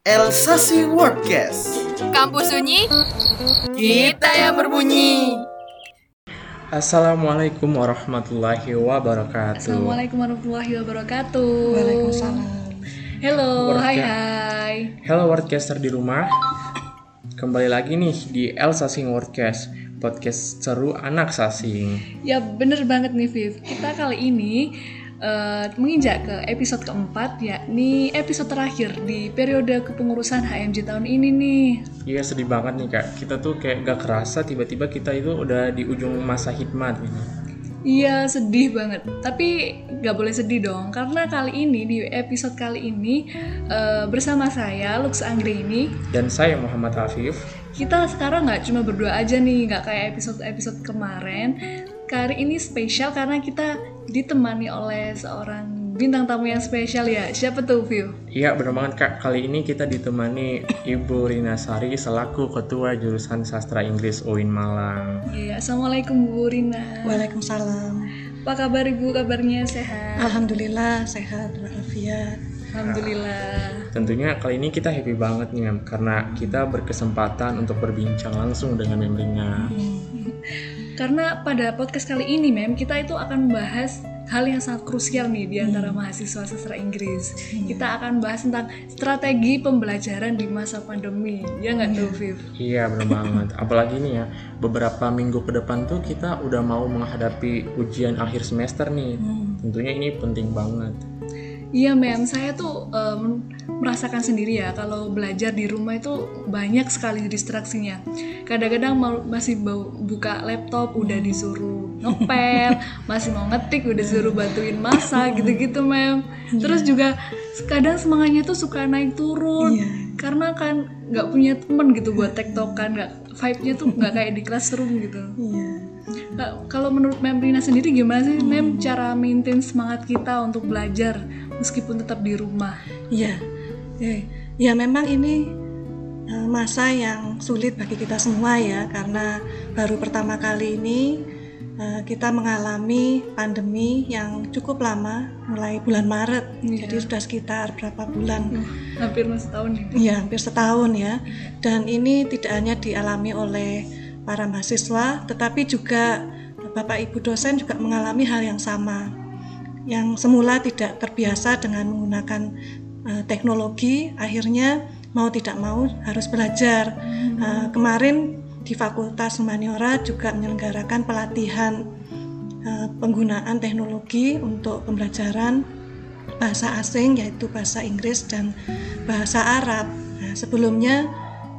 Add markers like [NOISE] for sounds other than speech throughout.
Elsasi Wordcast. Kampus Sunyi, kita yang berbunyi. Assalamualaikum warahmatullahi wabarakatuh. Assalamualaikum warahmatullahi wabarakatuh. Waalaikumsalam. Halo, Warga- hai hai. Hello Wordcaster di rumah. Kembali lagi nih di El Sasing Wordcast, podcast seru anak sasing. Ya bener banget nih Viv. Kita kali ini eh, menginjak ke episode keempat, yakni episode terakhir di periode kepengurusan HMJ tahun ini nih. Iya sedih banget nih kak. Kita tuh kayak gak kerasa tiba-tiba kita itu udah di ujung masa hikmat ini. Iya sedih banget, tapi nggak boleh sedih dong karena kali ini di episode kali ini eh, bersama saya Lux Anggreni Dan saya Muhammad Afif. kita sekarang nggak cuma berdua aja nih nggak kayak episode-episode kemarin kali ini spesial karena kita ditemani oleh seorang bintang tamu yang spesial ya siapa tuh View? Iya bener banget kak. Kali ini kita ditemani Ibu Rina Sari selaku Ketua Jurusan Sastra Inggris UIN Malang. Iya assalamualaikum Bu Rina Waalaikumsalam. apa kabar Ibu kabarnya sehat Alhamdulillah sehat walafiat. Alhamdulillah Tentunya kali ini kita happy banget nih Mem, karena kita berkesempatan untuk berbincang langsung dengan Mem Rina. Karena pada podcast kali ini Mem kita itu akan membahas hal yang sangat krusial nih di antara mahasiswa sastra Inggris kita akan bahas tentang strategi pembelajaran di masa pandemi ya nggak tuh Viv? Iya bener [LAUGHS] banget. Apalagi nih ya beberapa minggu ke depan tuh kita udah mau menghadapi ujian akhir semester nih. Tentunya ini penting banget. Iya mem, saya tuh em, merasakan sendiri ya kalau belajar di rumah itu banyak sekali distraksinya. Kadang-kadang masih bau, buka laptop udah disuruh ngepel, [LAUGHS] masih mau ngetik udah disuruh bantuin masak gitu-gitu mem. Terus juga kadang semangatnya tuh suka naik turun. Karena kan nggak punya temen gitu buat tektokan, nggak vibe-nya tuh nggak kayak di classroom gitu. Iya. Nah, kalau menurut Mem Rina sendiri gimana sih Mem cara maintain semangat kita untuk belajar meskipun tetap di rumah? Iya. Eh, Ya memang ini eh, masa yang sulit bagi kita semua ya karena baru pertama kali ini kita mengalami pandemi yang cukup lama mulai bulan Maret. Iya. Jadi sudah sekitar berapa bulan? Hampir mas tahun ini. Ya, hampir setahun ya. Dan ini tidak hanya dialami oleh para mahasiswa, tetapi juga Bapak Ibu dosen juga mengalami hal yang sama. Yang semula tidak terbiasa dengan menggunakan eh, teknologi, akhirnya mau tidak mau harus belajar. Eh, kemarin di Fakultas Humaniora juga menyelenggarakan pelatihan eh, penggunaan teknologi untuk pembelajaran bahasa asing yaitu bahasa Inggris dan bahasa Arab. Nah, sebelumnya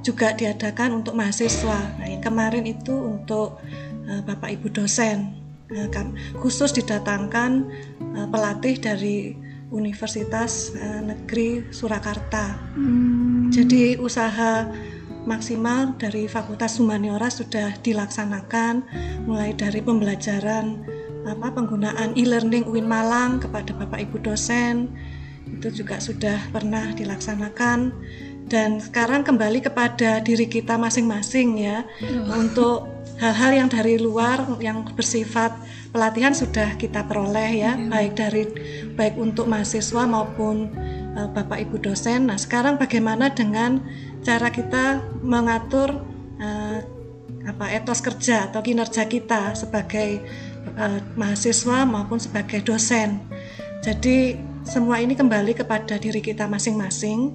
juga diadakan untuk mahasiswa. Nah, yang kemarin itu untuk eh, Bapak Ibu dosen. Nah, khusus didatangkan eh, pelatih dari Universitas Negeri Surakarta. Jadi usaha maksimal dari Fakultas Humaniora sudah dilaksanakan mulai dari pembelajaran apa penggunaan e-learning UIN Malang kepada Bapak Ibu dosen itu juga sudah pernah dilaksanakan. Dan sekarang kembali kepada diri kita masing-masing ya untuk hal-hal yang dari luar yang bersifat pelatihan sudah kita peroleh ya baik dari baik untuk mahasiswa maupun eh, Bapak Ibu dosen. Nah, sekarang bagaimana dengan cara kita mengatur eh, apa etos kerja atau kinerja kita sebagai eh, mahasiswa maupun sebagai dosen. Jadi semua ini kembali kepada diri kita masing-masing.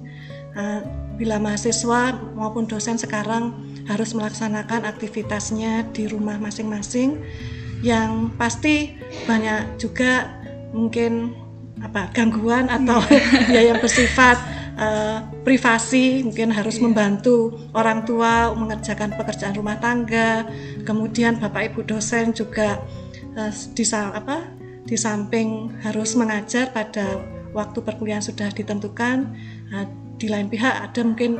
Eh, bila mahasiswa maupun dosen sekarang harus melaksanakan aktivitasnya di rumah masing-masing, yang pasti banyak juga mungkin apa gangguan atau [LAUGHS] ya yang bersifat eh, privasi mungkin harus membantu orang tua mengerjakan pekerjaan rumah tangga. Kemudian bapak ibu dosen juga eh, di apa di samping harus mengajar pada waktu perkuliahan sudah ditentukan eh, di lain pihak ada mungkin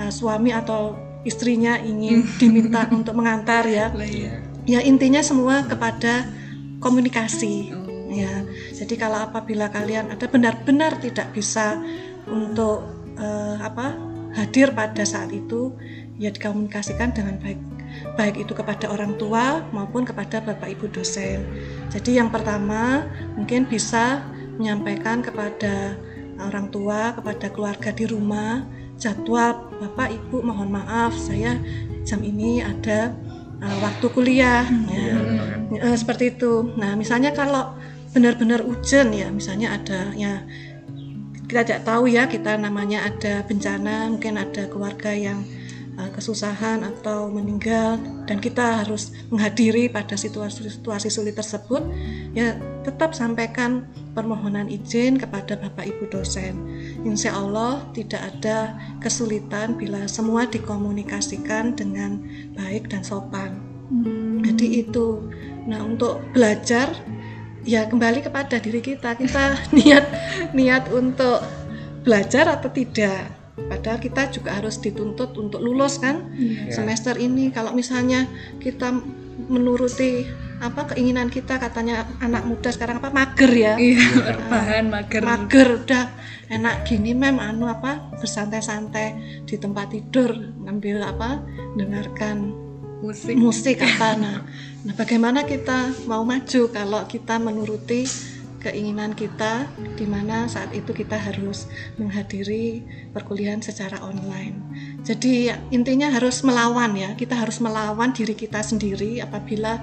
suami atau istrinya ingin [LAUGHS] diminta untuk mengantar ya. Iya. ya intinya semua kepada komunikasi ya. Jadi kalau apabila kalian ada benar-benar tidak bisa untuk eh, apa hadir pada saat itu ya dikomunikasikan dengan baik baik itu kepada orang tua maupun kepada bapak ibu dosen jadi yang pertama mungkin bisa menyampaikan kepada orang tua kepada keluarga di rumah jadwal Bapak Ibu mohon maaf saya jam ini ada uh, waktu kuliah ya. Eh, seperti itu. Nah, misalnya kalau benar-benar hujan ya, misalnya ada ya kita tidak tahu ya kita namanya ada bencana, mungkin ada keluarga yang uh, kesusahan atau meninggal dan kita harus menghadiri pada situasi-situasi sulit tersebut, ya tetap sampaikan permohonan izin kepada Bapak Ibu dosen. Insya Allah tidak ada kesulitan bila semua dikomunikasikan dengan baik dan sopan. Hmm. Jadi itu. Nah, untuk belajar ya kembali kepada diri kita. Kita [LAUGHS] niat niat untuk belajar atau tidak. Padahal kita juga harus dituntut untuk lulus kan Iya. semester ini. Kalau misalnya kita menuruti apa keinginan kita katanya anak muda sekarang apa mager ya Iya, [LAUGHS] [LAUGHS] bahan mager. mager udah enak gini mem anu apa bersantai-santai di tempat tidur ngambil apa dengarkan musik. musik apa nah nah bagaimana kita mau maju kalau kita menuruti keinginan kita di mana saat itu kita harus menghadiri perkuliahan secara online? Jadi intinya harus melawan ya. Kita harus melawan diri kita sendiri apabila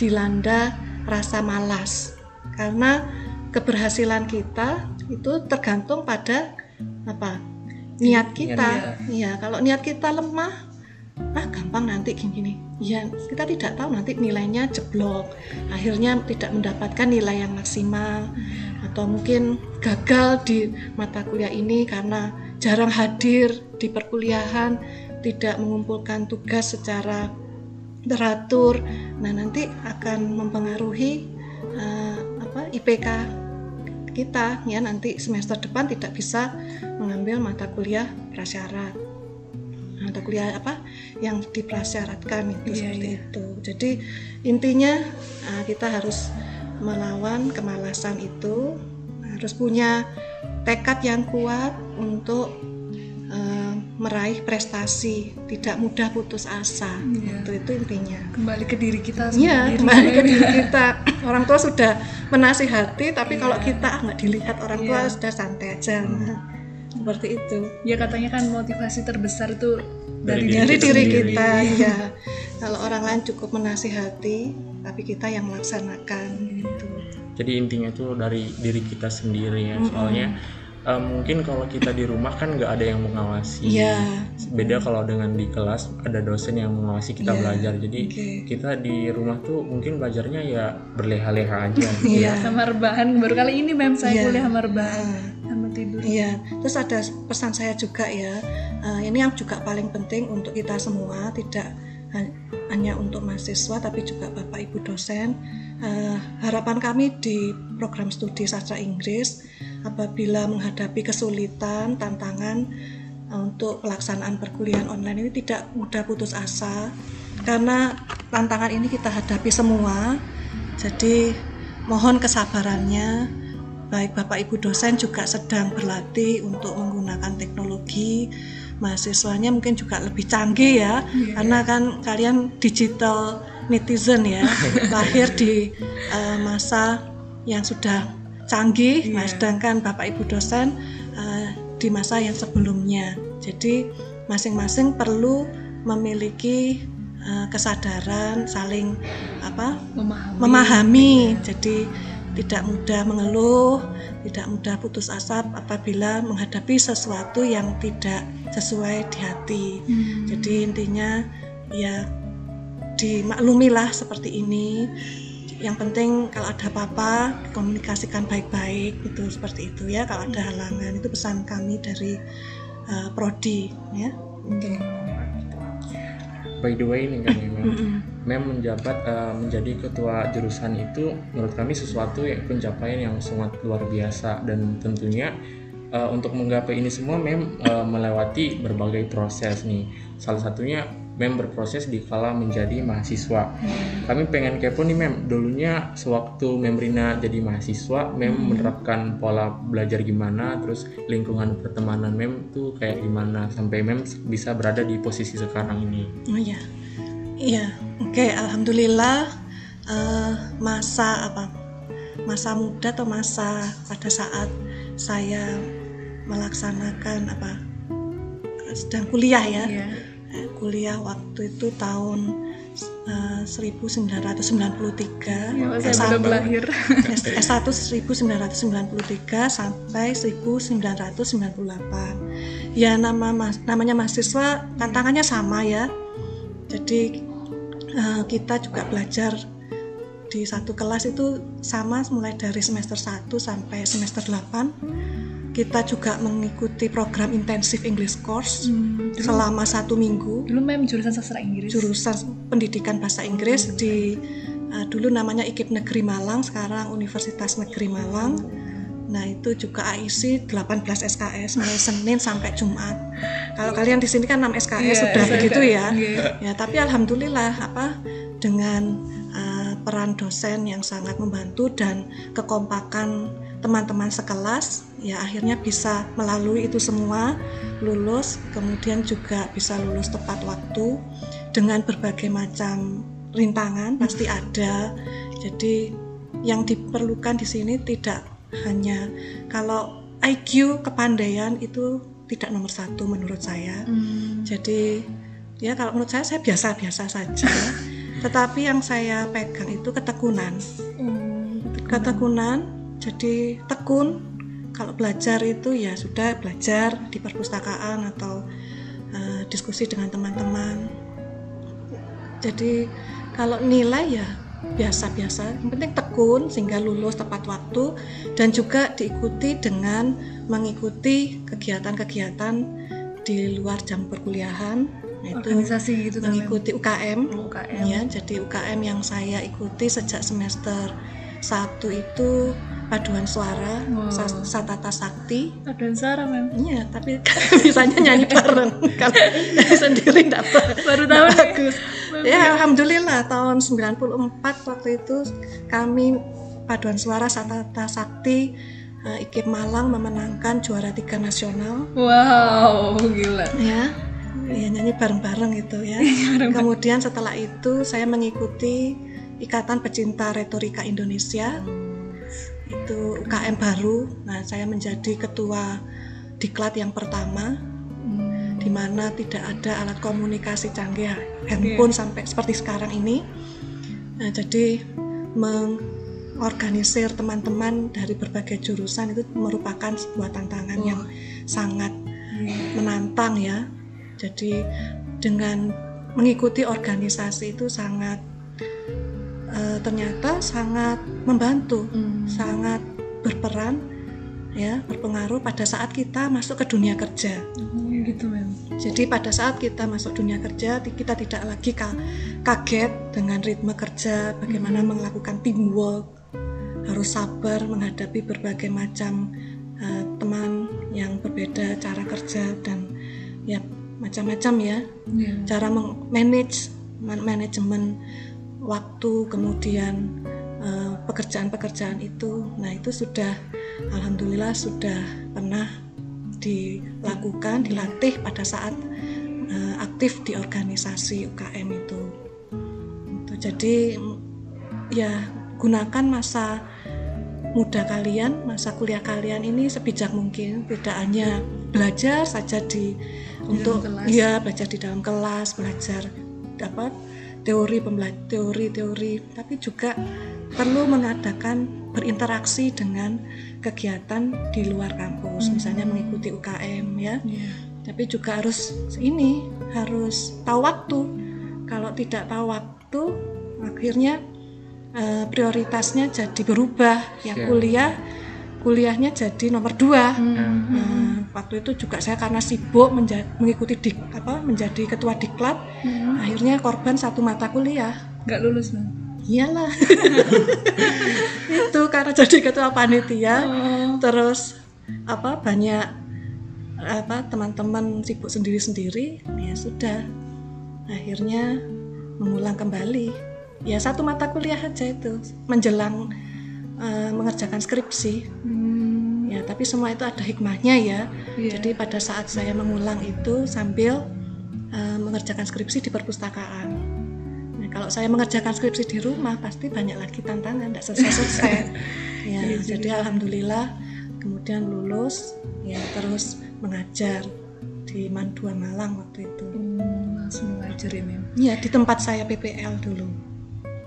dilanda rasa malas. Karena keberhasilan kita itu tergantung pada apa? Niat kita. iya kalau niat kita lemah ah gampang nanti gini-gini. Ya kita tidak tahu nanti nilainya jeblok. Akhirnya tidak mendapatkan nilai yang maksimal. Atau mungkin gagal di mata kuliah ini karena jarang hadir di perkuliahan tidak mengumpulkan tugas secara teratur. Nah nanti akan mempengaruhi eh, apa IPK kita. Ya nanti semester depan tidak bisa mengambil mata kuliah prasyarat mata kuliah apa yang diprasyaratkan itu Iya, seperti iya. itu jadi intinya uh, kita harus melawan kemalasan itu harus punya tekad yang kuat untuk uh, meraih prestasi tidak mudah putus asa Iya. itu itu intinya Kembali ke diri kita Iya, kembali ke diri [LAUGHS] kita. Orang tua sudah menasihati, tapi kalau kita nggak dilihat orang tua Iya. sudah santai aja. Nah, seperti itu. Ya katanya kan motivasi terbesar itu Dari dari, diri kita diri kita, ya. Kalau orang lain cukup menasihati, tapi kita yang melaksanakan. Gitu. Jadi intinya tuh dari diri kita sendiri ya. Soalnya eh, mungkin kalau kita di rumah kan nggak ada yang mengawasi. Iya. Beda kalau dengan di kelas ada dosen yang mengawasi kita Iya, belajar. Jadi oke. kita di rumah tuh mungkin belajarnya ya berleha-leha aja. [LAUGHS] Iya. sama rebahan baru kali ini mem saya Iya. kuliah sama rebahan Ah. Iya, terus ada pesan saya juga ya. eh, ini yang juga paling penting untuk kita semua, tidak ha- hanya untuk mahasiswa tapi juga Bapak Ibu dosen. Eh, harapan kami di program studi sastra Inggris apabila menghadapi kesulitan, tantangan eh, untuk pelaksanaan perkuliahan online ini tidak mudah putus asa karena tantangan ini kita hadapi semua. Jadi mohon kesabarannya baik Bapak Ibu dosen juga sedang berlatih untuk menggunakan teknologi. Mahasiswanya mungkin juga lebih canggih ya karena kan kalian digital netizen ya [LAUGHS] lahir di eh, masa yang sudah canggih. Nah, sedangkan Bapak Ibu dosen eh, di masa yang sebelumnya. Jadi masing-masing perlu memiliki eh, kesadaran saling apa? Memahami. memahami. Jadi tidak mudah mengeluh tidak mudah putus asa apabila menghadapi sesuatu yang tidak sesuai di hati. Hmm. jadi intinya ya dimaklumilah seperti ini. Yang penting kalau ada apa-apa komunikasikan baik-baik itu seperti itu ya. Kalau ada halangan itu pesan kami dari uh, prodi ya. Oke. By the way nih kan ya, Mem. Menjabat eh, menjadi ketua jurusan itu menurut kami sesuatu yang pencapaian yang sangat luar biasa dan tentunya eh, untuk menggapai ini semua Mem eh, melewati berbagai proses nih. Salah satunya Mem berproses di kala menjadi mahasiswa. Kami pengen kepo nih Mem, dulunya sewaktu Mem Rina jadi mahasiswa, Mem menerapkan pola belajar gimana, terus lingkungan pertemanan Mem tuh kayak gimana sampai Mem bisa berada di posisi sekarang ini. Oh iya, iya. Oke, alhamdulillah eh, masa apa? Masa muda atau masa pada saat saya melaksanakan apa? sedang kuliah ya. Iya. Eh, Kuliah waktu itu tahun eh, 1993. Ya, saya belum lahir. S- S1 1993 sampai 1998. Ya nama mas- namanya mahasiswa tantangannya sama ya. Jadi eh, kita juga belajar di satu kelas itu sama mulai dari semester 1 sampai semester 8. Kita juga mengikuti program intensif English course Hmm, dulu, selama satu minggu dulu mem jurusan sastra Inggris. jurusan pendidikan bahasa Inggris di uh, dulu namanya IKIP Negeri Malang, sekarang Universitas Negeri Malang. Nah, itu juga AIC 18 SKS mulai Senin sampai Jumat. Kalau kalian di sini kan 6 SKS Iya, sudah begitu ya. Iya. Ya, tapi alhamdulillah apa dengan uh, peran dosen yang sangat membantu dan kekompakan teman-teman sekelas ya akhirnya bisa melalui itu semua lulus kemudian juga bisa lulus tepat waktu dengan berbagai macam rintangan pasti ada jadi yang diperlukan di sini tidak hanya kalau IQ kepandaian itu tidak nomor satu menurut saya Hmm, jadi ya kalau menurut saya saya biasa-biasa saja. [LAUGHS] Tetapi yang saya pegang itu ketekunan. oh, Ketekunan jadi tekun kalau belajar itu ya sudah belajar di perpustakaan atau eh, diskusi dengan teman-teman. Jadi kalau nilai ya biasa-biasa, yang penting tekun sehingga lulus tepat waktu dan juga diikuti dengan mengikuti kegiatan-kegiatan di luar jam perkuliahan itu organisasi gitu kan mengikuti UKM UKM. ya jadi UKM yang saya ikuti sejak semester satu itu paduan suara Wow. Sa- Satata Sakti Aduan Sarah mem. Iya, tapi [LAUGHS] [LAUGHS] bisanya nyanyi bareng. Kalau [LAUGHS] sendiri enggak Baru tahu bagus. Ya, alhamdulillah tahun 94 waktu itu kami paduan suara Satata Sakti eh, IKIP Malang memenangkan juara tiga nasional Wow, gila. ya. Ya nyanyi bareng-bareng gitu ya. Kemudian setelah itu saya mengikuti Ikatan Pecinta Retorika Indonesia itu UKM baru. Nah, saya menjadi ketua diklat yang pertama di mana tidak ada alat komunikasi canggih handphone sampai seperti sekarang ini. Nah, jadi mengorganisir teman-teman dari berbagai jurusan itu merupakan sebuah tantangan yang sangat menantang ya. Jadi dengan mengikuti organisasi itu sangat eh, ternyata sangat membantu, Hmm. sangat berperan ya, berpengaruh pada saat kita masuk ke dunia kerja. Oh, gitu. Jadi pada saat kita masuk dunia kerja, kita tidak lagi ka- kaget dengan ritme kerja, bagaimana melakukan teamwork, harus sabar menghadapi berbagai macam eh, teman yang berbeda cara kerja dan ya macam-macam ya, Iya. cara manage manajemen waktu, kemudian eh, pekerjaan-pekerjaan itu. Nah itu sudah, alhamdulillah sudah pernah dilakukan, dilatih pada saat eh, aktif di organisasi UKM itu. Itu. Jadi ya gunakan masa muda kalian, masa kuliah kalian ini sebijak mungkin, tidak hanya belajar saja di untuk kelas. ya belajar di dalam kelas, belajar dapat teori teori-teori, tapi juga perlu mengadakan berinteraksi dengan kegiatan di luar kampus, misalnya mengikuti UKM ya Iya. tapi juga harus ini harus tahu waktu kalau tidak tahu waktu akhirnya eh, prioritasnya jadi berubah yang Iya. kuliah kuliahnya jadi nomor dua Hmm. Nah, waktu itu juga saya karena sibuk menja- mengikuti dik apa menjadi ketua diklat Hmm. akhirnya korban satu mata kuliah Nggak lulus mem. Iyalah [LAUGHS] itu karena jadi ketua panitia Oh. terus apa banyak apa teman-teman sibuk sendiri-sendiri ya sudah akhirnya mengulang kembali ya satu mata kuliah aja itu menjelang eh, mengerjakan skripsi Hmm. ya tapi semua itu ada hikmahnya ya Iya. jadi pada saat saya mengulang itu sambil eh, mengerjakan skripsi di perpustakaan kalau saya mengerjakan skripsi di rumah pasti banyak lagi tantangan tidak selesai-selesai [LAUGHS] ya Iya, jadi alhamdulillah kemudian lulus ya terus mengajar di Mandua Malang waktu itu. Hmm, langsung ngajarin ya. Iya di tempat saya PPL dulu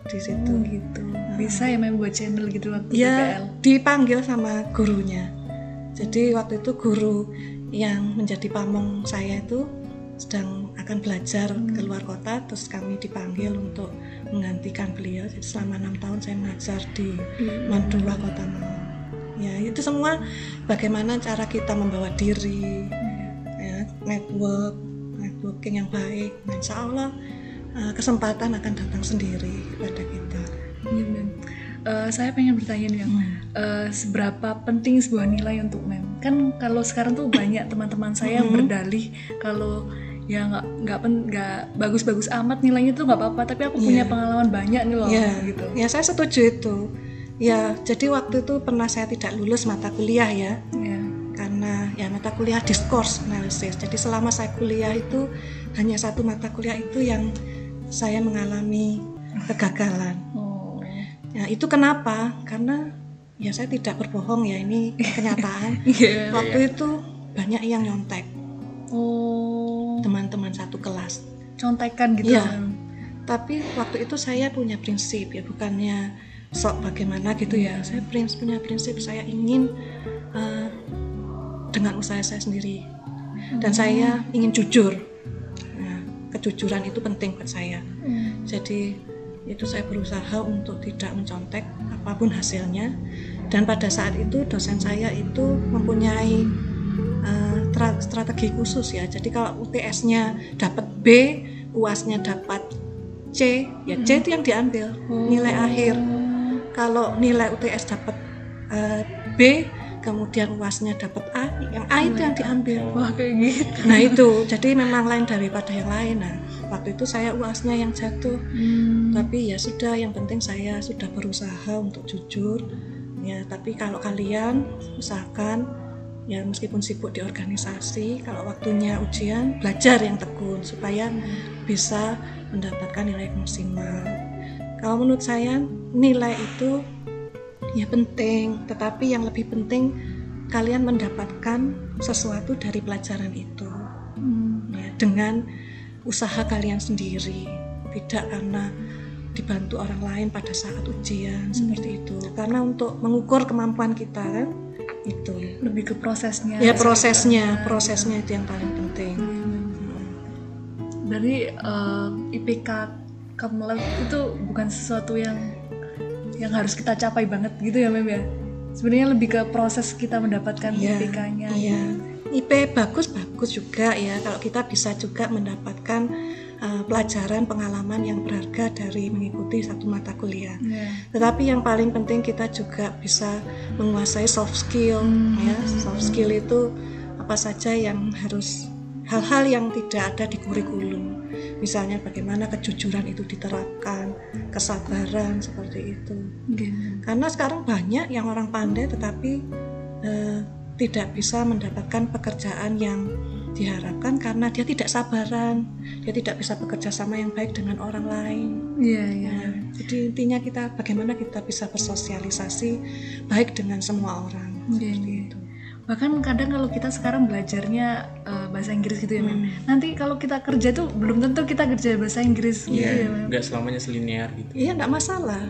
di situ. Oh, gitu. Bisa ya mem buat channel gitu waktu Ya PPL. dipanggil sama gurunya. Jadi waktu itu guru yang menjadi pamong saya itu sedang akan belajar keluar kota, terus kami dipanggil untuk menggantikan beliau. Jadi selama enam tahun saya mengajar di Mandua Kota Malang. Ya itu semua bagaimana cara kita membawa diri, ya, network, networking yang baik. Nah, insya Allah eh, kesempatan akan datang sendiri kepada kita. Eh, saya pengen bertanya nih, Mem. Eh, seberapa penting sebuah nilai untuk mem? Kan kalau sekarang tuh banyak teman-teman saya yang Mhm. berdalih kalau ya nggak nggak nggak bagus-bagus amat nilainya tuh nggak apa-apa, tapi aku punya Iya. pengalaman banyak nih loh, Ya, gitu. ya saya setuju itu. Ya, jadi waktu itu pernah saya tidak lulus mata kuliah ya, Ya. karena ya mata kuliah discourse analysis. Jadi selama saya kuliah itu hanya satu mata kuliah itu yang saya mengalami kegagalan. Oh. Ya, itu kenapa? Karena ya saya tidak berbohong ya ini [LAUGHS] kenyataan. Iya. waktu itu banyak yang nyontek Oh. Teman-teman satu kelas. Contekan gitu. Iya. Mem. tapi waktu itu saya punya prinsip ya bukannya sok bagaimana gitu ya saya prins punya prinsip saya ingin eh, dengan usaha saya sendiri dan saya ingin jujur Nah, kejujuran itu penting buat saya Hmm. jadi itu saya berusaha untuk tidak mencontek apa pun hasilnya dan pada saat itu dosen saya itu mempunyai strategi khusus ya. Jadi kalau UTS-nya dapat B UAS-nya dapat C ya C itu yang diambil nilai akhir. Kalau nilai UTS dapat eh, B kemudian UAS-nya dapat A yang A itu yang diambil. Wah kayak gitu. nah itu. Jadi memang lain daripada yang lain. Nah waktu itu saya UAS-nya yang jatuh. Hmm. tapi ya sudah yang penting saya sudah berusaha untuk jujur. Ya tapi kalau kalian usahakan ya meskipun sibuk di organisasi kalau waktunya ujian belajar yang tekun supaya bisa mendapatkan nilai maksimal. Kalau menurut saya nilai itu ya penting tetapi yang lebih penting kalian mendapatkan sesuatu dari pelajaran itu. Hmm. ya, dengan usaha kalian sendiri tidak karena dibantu orang lain pada saat ujian seperti itu. Karena untuk mengukur kemampuan kita kan itu Lebih ke prosesnya. ya prosesnya prosesnya itu yang paling penting Dari eh, IPK Kamlab itu bukan sesuatu yang yang harus kita capai banget gitu ya Mem ya. Sebenarnya lebih ke proses kita mendapatkan Iya, IPK-nya. iya IP bagus bagus juga ya kalau kita bisa juga mendapatkan uh, pelajaran pengalaman yang berharga dari mengikuti satu mata kuliah Iya. Tetapi yang paling penting kita juga bisa menguasai soft skill ya. Soft skill itu apa saja yang harus hal-hal yang tidak ada di kurikulum. Misalnya bagaimana kejujuran itu diterapkan, kesabaran seperti itu. Gitu. Karena sekarang banyak yang orang pandai tetapi eh, tidak bisa mendapatkan pekerjaan yang diharapkan karena dia tidak sabaran, dia tidak bisa bekerja sama yang baik dengan orang lain. Iya, iya. Nah, jadi intinya kita bagaimana kita bisa bersosialisasi baik dengan semua orang. Iya, Seperti iya. itu. Bahkan kadang kalau kita sekarang belajarnya eh, bahasa Inggris gitu ya, Mem. Hmm. Nanti kalau kita kerja tuh belum tentu kita kerja bahasa Inggris gitu Iya, ya, Mem. selamanya selinear gitu. Iya, enggak masalah.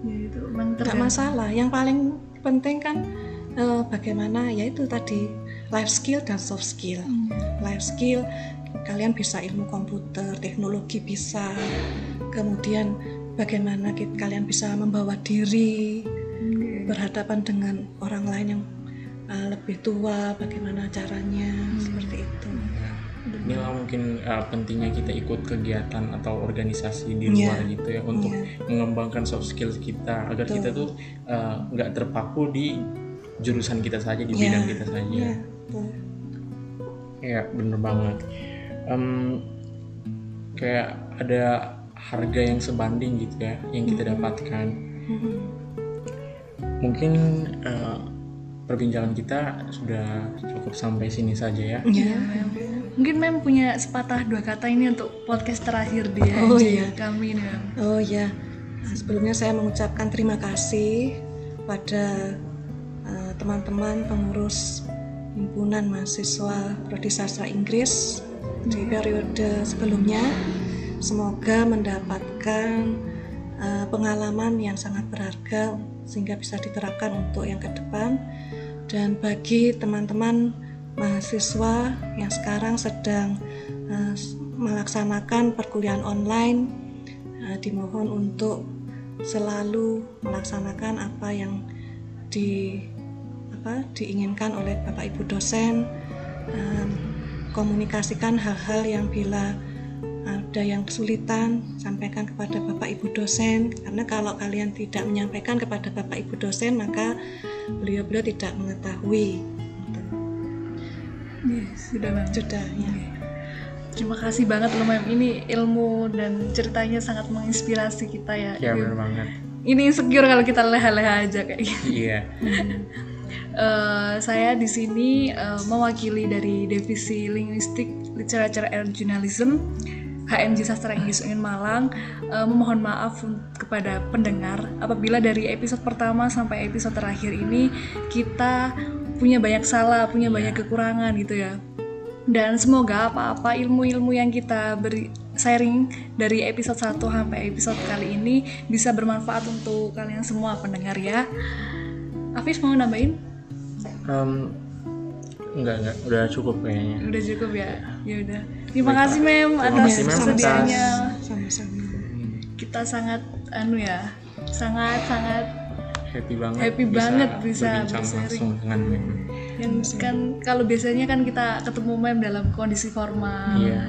Ya, itu Enggak masalah. Yang paling penting kan eh, bagaimana yaitu tadi life skill dan soft skill. Hmm. Life skill kalian bisa ilmu komputer, teknologi bisa. Kemudian bagaimana kit- kalian bisa membawa diri Iya. berhadapan dengan orang lain yang uh, lebih tua, bagaimana caranya seperti itu. Nah, inilah mungkin uh, pentingnya kita ikut kegiatan atau organisasi di Iya. luar gitu ya untuk Iya. mengembangkan soft skills kita agar Betul. kita tuh uh, nggak terpaku di jurusan kita saja di Iya. bidang kita saja. Iya, betul. Iya bener banget. Em, kayak ada harga yang sebanding gitu ya yang kita dapatkan. Mhm. Mungkin eh, perbincangan kita sudah cukup sampai sini saja ya. Iya. Mungkin Mem punya sepatah dua kata ini untuk podcast terakhir dia Oh, iya. kami nih Mem. Oh ya, Nah, sebelumnya saya mengucapkan terima kasih pada eh, teman-teman pengurus himpunan mahasiswa prodi sastra Inggris di periode sebelumnya. Semoga mendapatkan uh, pengalaman yang sangat berharga sehingga bisa diterapkan untuk yang ke depan dan bagi teman-teman mahasiswa yang sekarang sedang uh, melaksanakan perkuliahan online uh, dimohon untuk selalu melaksanakan apa yang di apa diinginkan oleh Bapak Ibu dosen uh, komunikasikan hal-hal yang bila ada yang kesulitan sampaikan kepada Bapak Ibu dosen karena kalau kalian tidak menyampaikan kepada Bapak Ibu dosen maka beliau-beliau tidak mengetahui Yes, sudah bang. sudah ya Terima kasih banget loh Mem. Ini ilmu dan ceritanya sangat menginspirasi kita ya. Ya Ini- benar banget. Ini insecure kalau kita leha-leha aja kayak gitu. Iya. Eh, saya di sini eh, mewakili dari divisi linguistik literature and journalism HMJ Sastra Inggris UIN Malang eh, memohon maaf kepada pendengar apabila dari episode pertama sampai episode terakhir ini kita punya banyak salah, punya banyak kekurangan gitu ya. Dan semoga apa-apa ilmu-ilmu yang kita beri sharing dari episode 1 sampai episode kali ini bisa bermanfaat untuk kalian semua pendengar ya. Afif mau nambahin? Em, enggak enggak udah cukup kayaknya. Udah cukup ya. Ya udah. Terima kasih Mem atas kesediaannya. sama-sama Kita sangat anu ya, sangat sangat Happy banget. Happy banget bisa berbincang dengan Mem. yang kan kalau biasanya kan kita ketemu Mem dalam kondisi formal. Iya.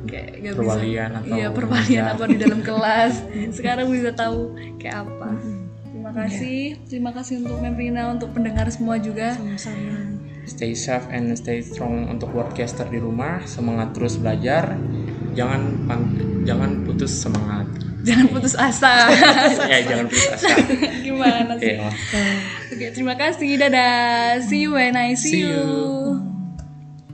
Kayak gak Perwalian bisa, atau iya perwalian atau di dalam [LAUGHS] kelas. Sekarang bisa tahu kayak apa. Terima kasih, terima kasih untuk Mem Rina, untuk pendengar semua juga. sama-sama Stay safe and stay strong untuk workcaster di rumah. Semangat terus belajar. Jangan jangan putus semangat. Jangan putus asa. [LAUGHS] ya jangan putus asa. [LAUGHS] Gimana sih? Iya. Oke, terima kasih. Dadah. See you when I see, See you. you.